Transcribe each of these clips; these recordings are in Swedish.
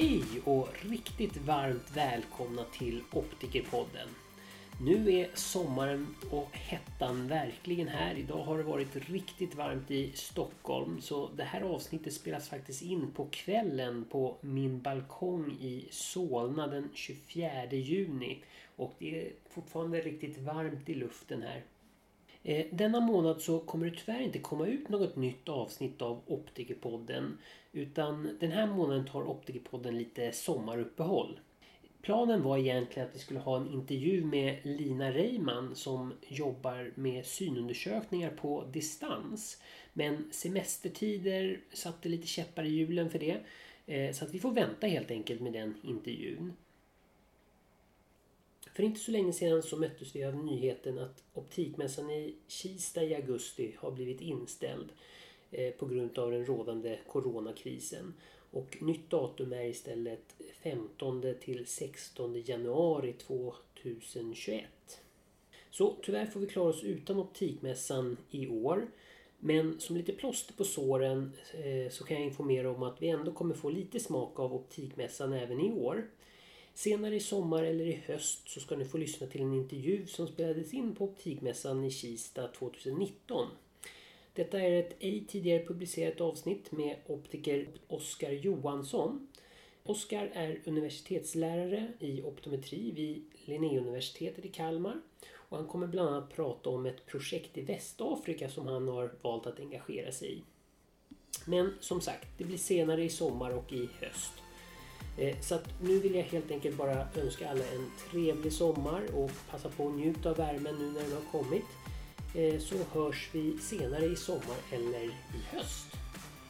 Hej och riktigt varmt välkomna till Optikerpodden. Nu är sommaren och hettan verkligen här. Idag har det varit riktigt varmt i Stockholm så det här avsnittet spelas faktiskt in på kvällen på min balkong i Solna den 24 juni. Och det är fortfarande riktigt varmt i luften här. Eh, denna månad så kommer det tyvärr inte komma ut något nytt avsnitt av Optikerpodden. Utan den här månaden tar Optikerpodden lite sommaruppehåll. Planen var egentligen att vi skulle ha en intervju med Lina Reiman som jobbar med synundersökningar på distans. Men semestertider satte lite käppar i hjulen för det. Eh, så att vi får vänta helt enkelt med den intervjun. För inte så länge sedan så möttes vi av nyheten att optikmässan i Kista i augusti har blivit inställd eh, på grund av den rådande coronakrisen. Och nytt datum är istället 15 till 16 januari 2021. Så tyvärr får vi klara oss utan optikmässan i år. Men som lite plåster på såren eh, så kan jag informera om att vi ändå kommer få lite smak av optikmässan även i år. Senare i sommar eller i höst så ska ni få lyssna till en intervju som spelades in på Optikmässan i Kista 2019. Detta är ett ej tidigare publicerat avsnitt med optiker Oskar Johansson. Oskar är universitetslärare i optometri vid Linnéuniversitetet i Kalmar. Och han kommer bland annat prata om ett projekt i Västafrika som han har valt att engagera sig i. Men som sagt, det blir senare i sommar och i höst. Eh, så att nu vill jag helt enkelt bara önska alla en trevlig sommar och passa på att njuta av värmen nu när den har kommit. Eh, så hörs vi senare i sommar eller i höst.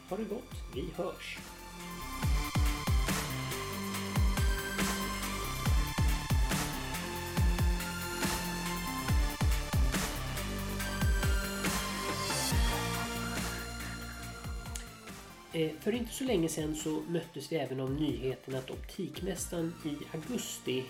Ha det gott, vi hörs! Eh, för inte så länge sedan så möttes vi även av nyheten att Optikmässan i augusti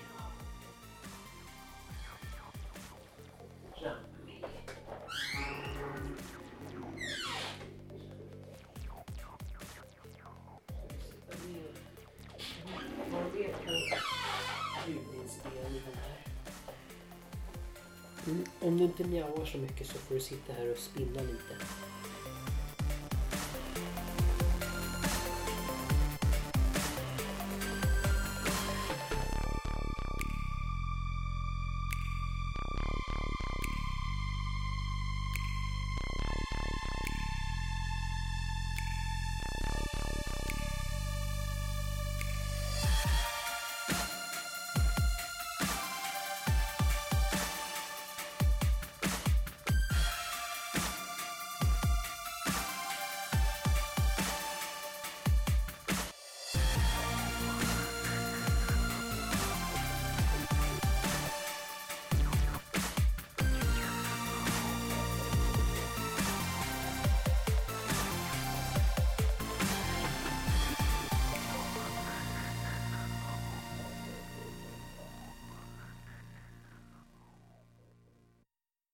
Mm, om du inte mjauar så mycket så får du sitta här och spinna lite.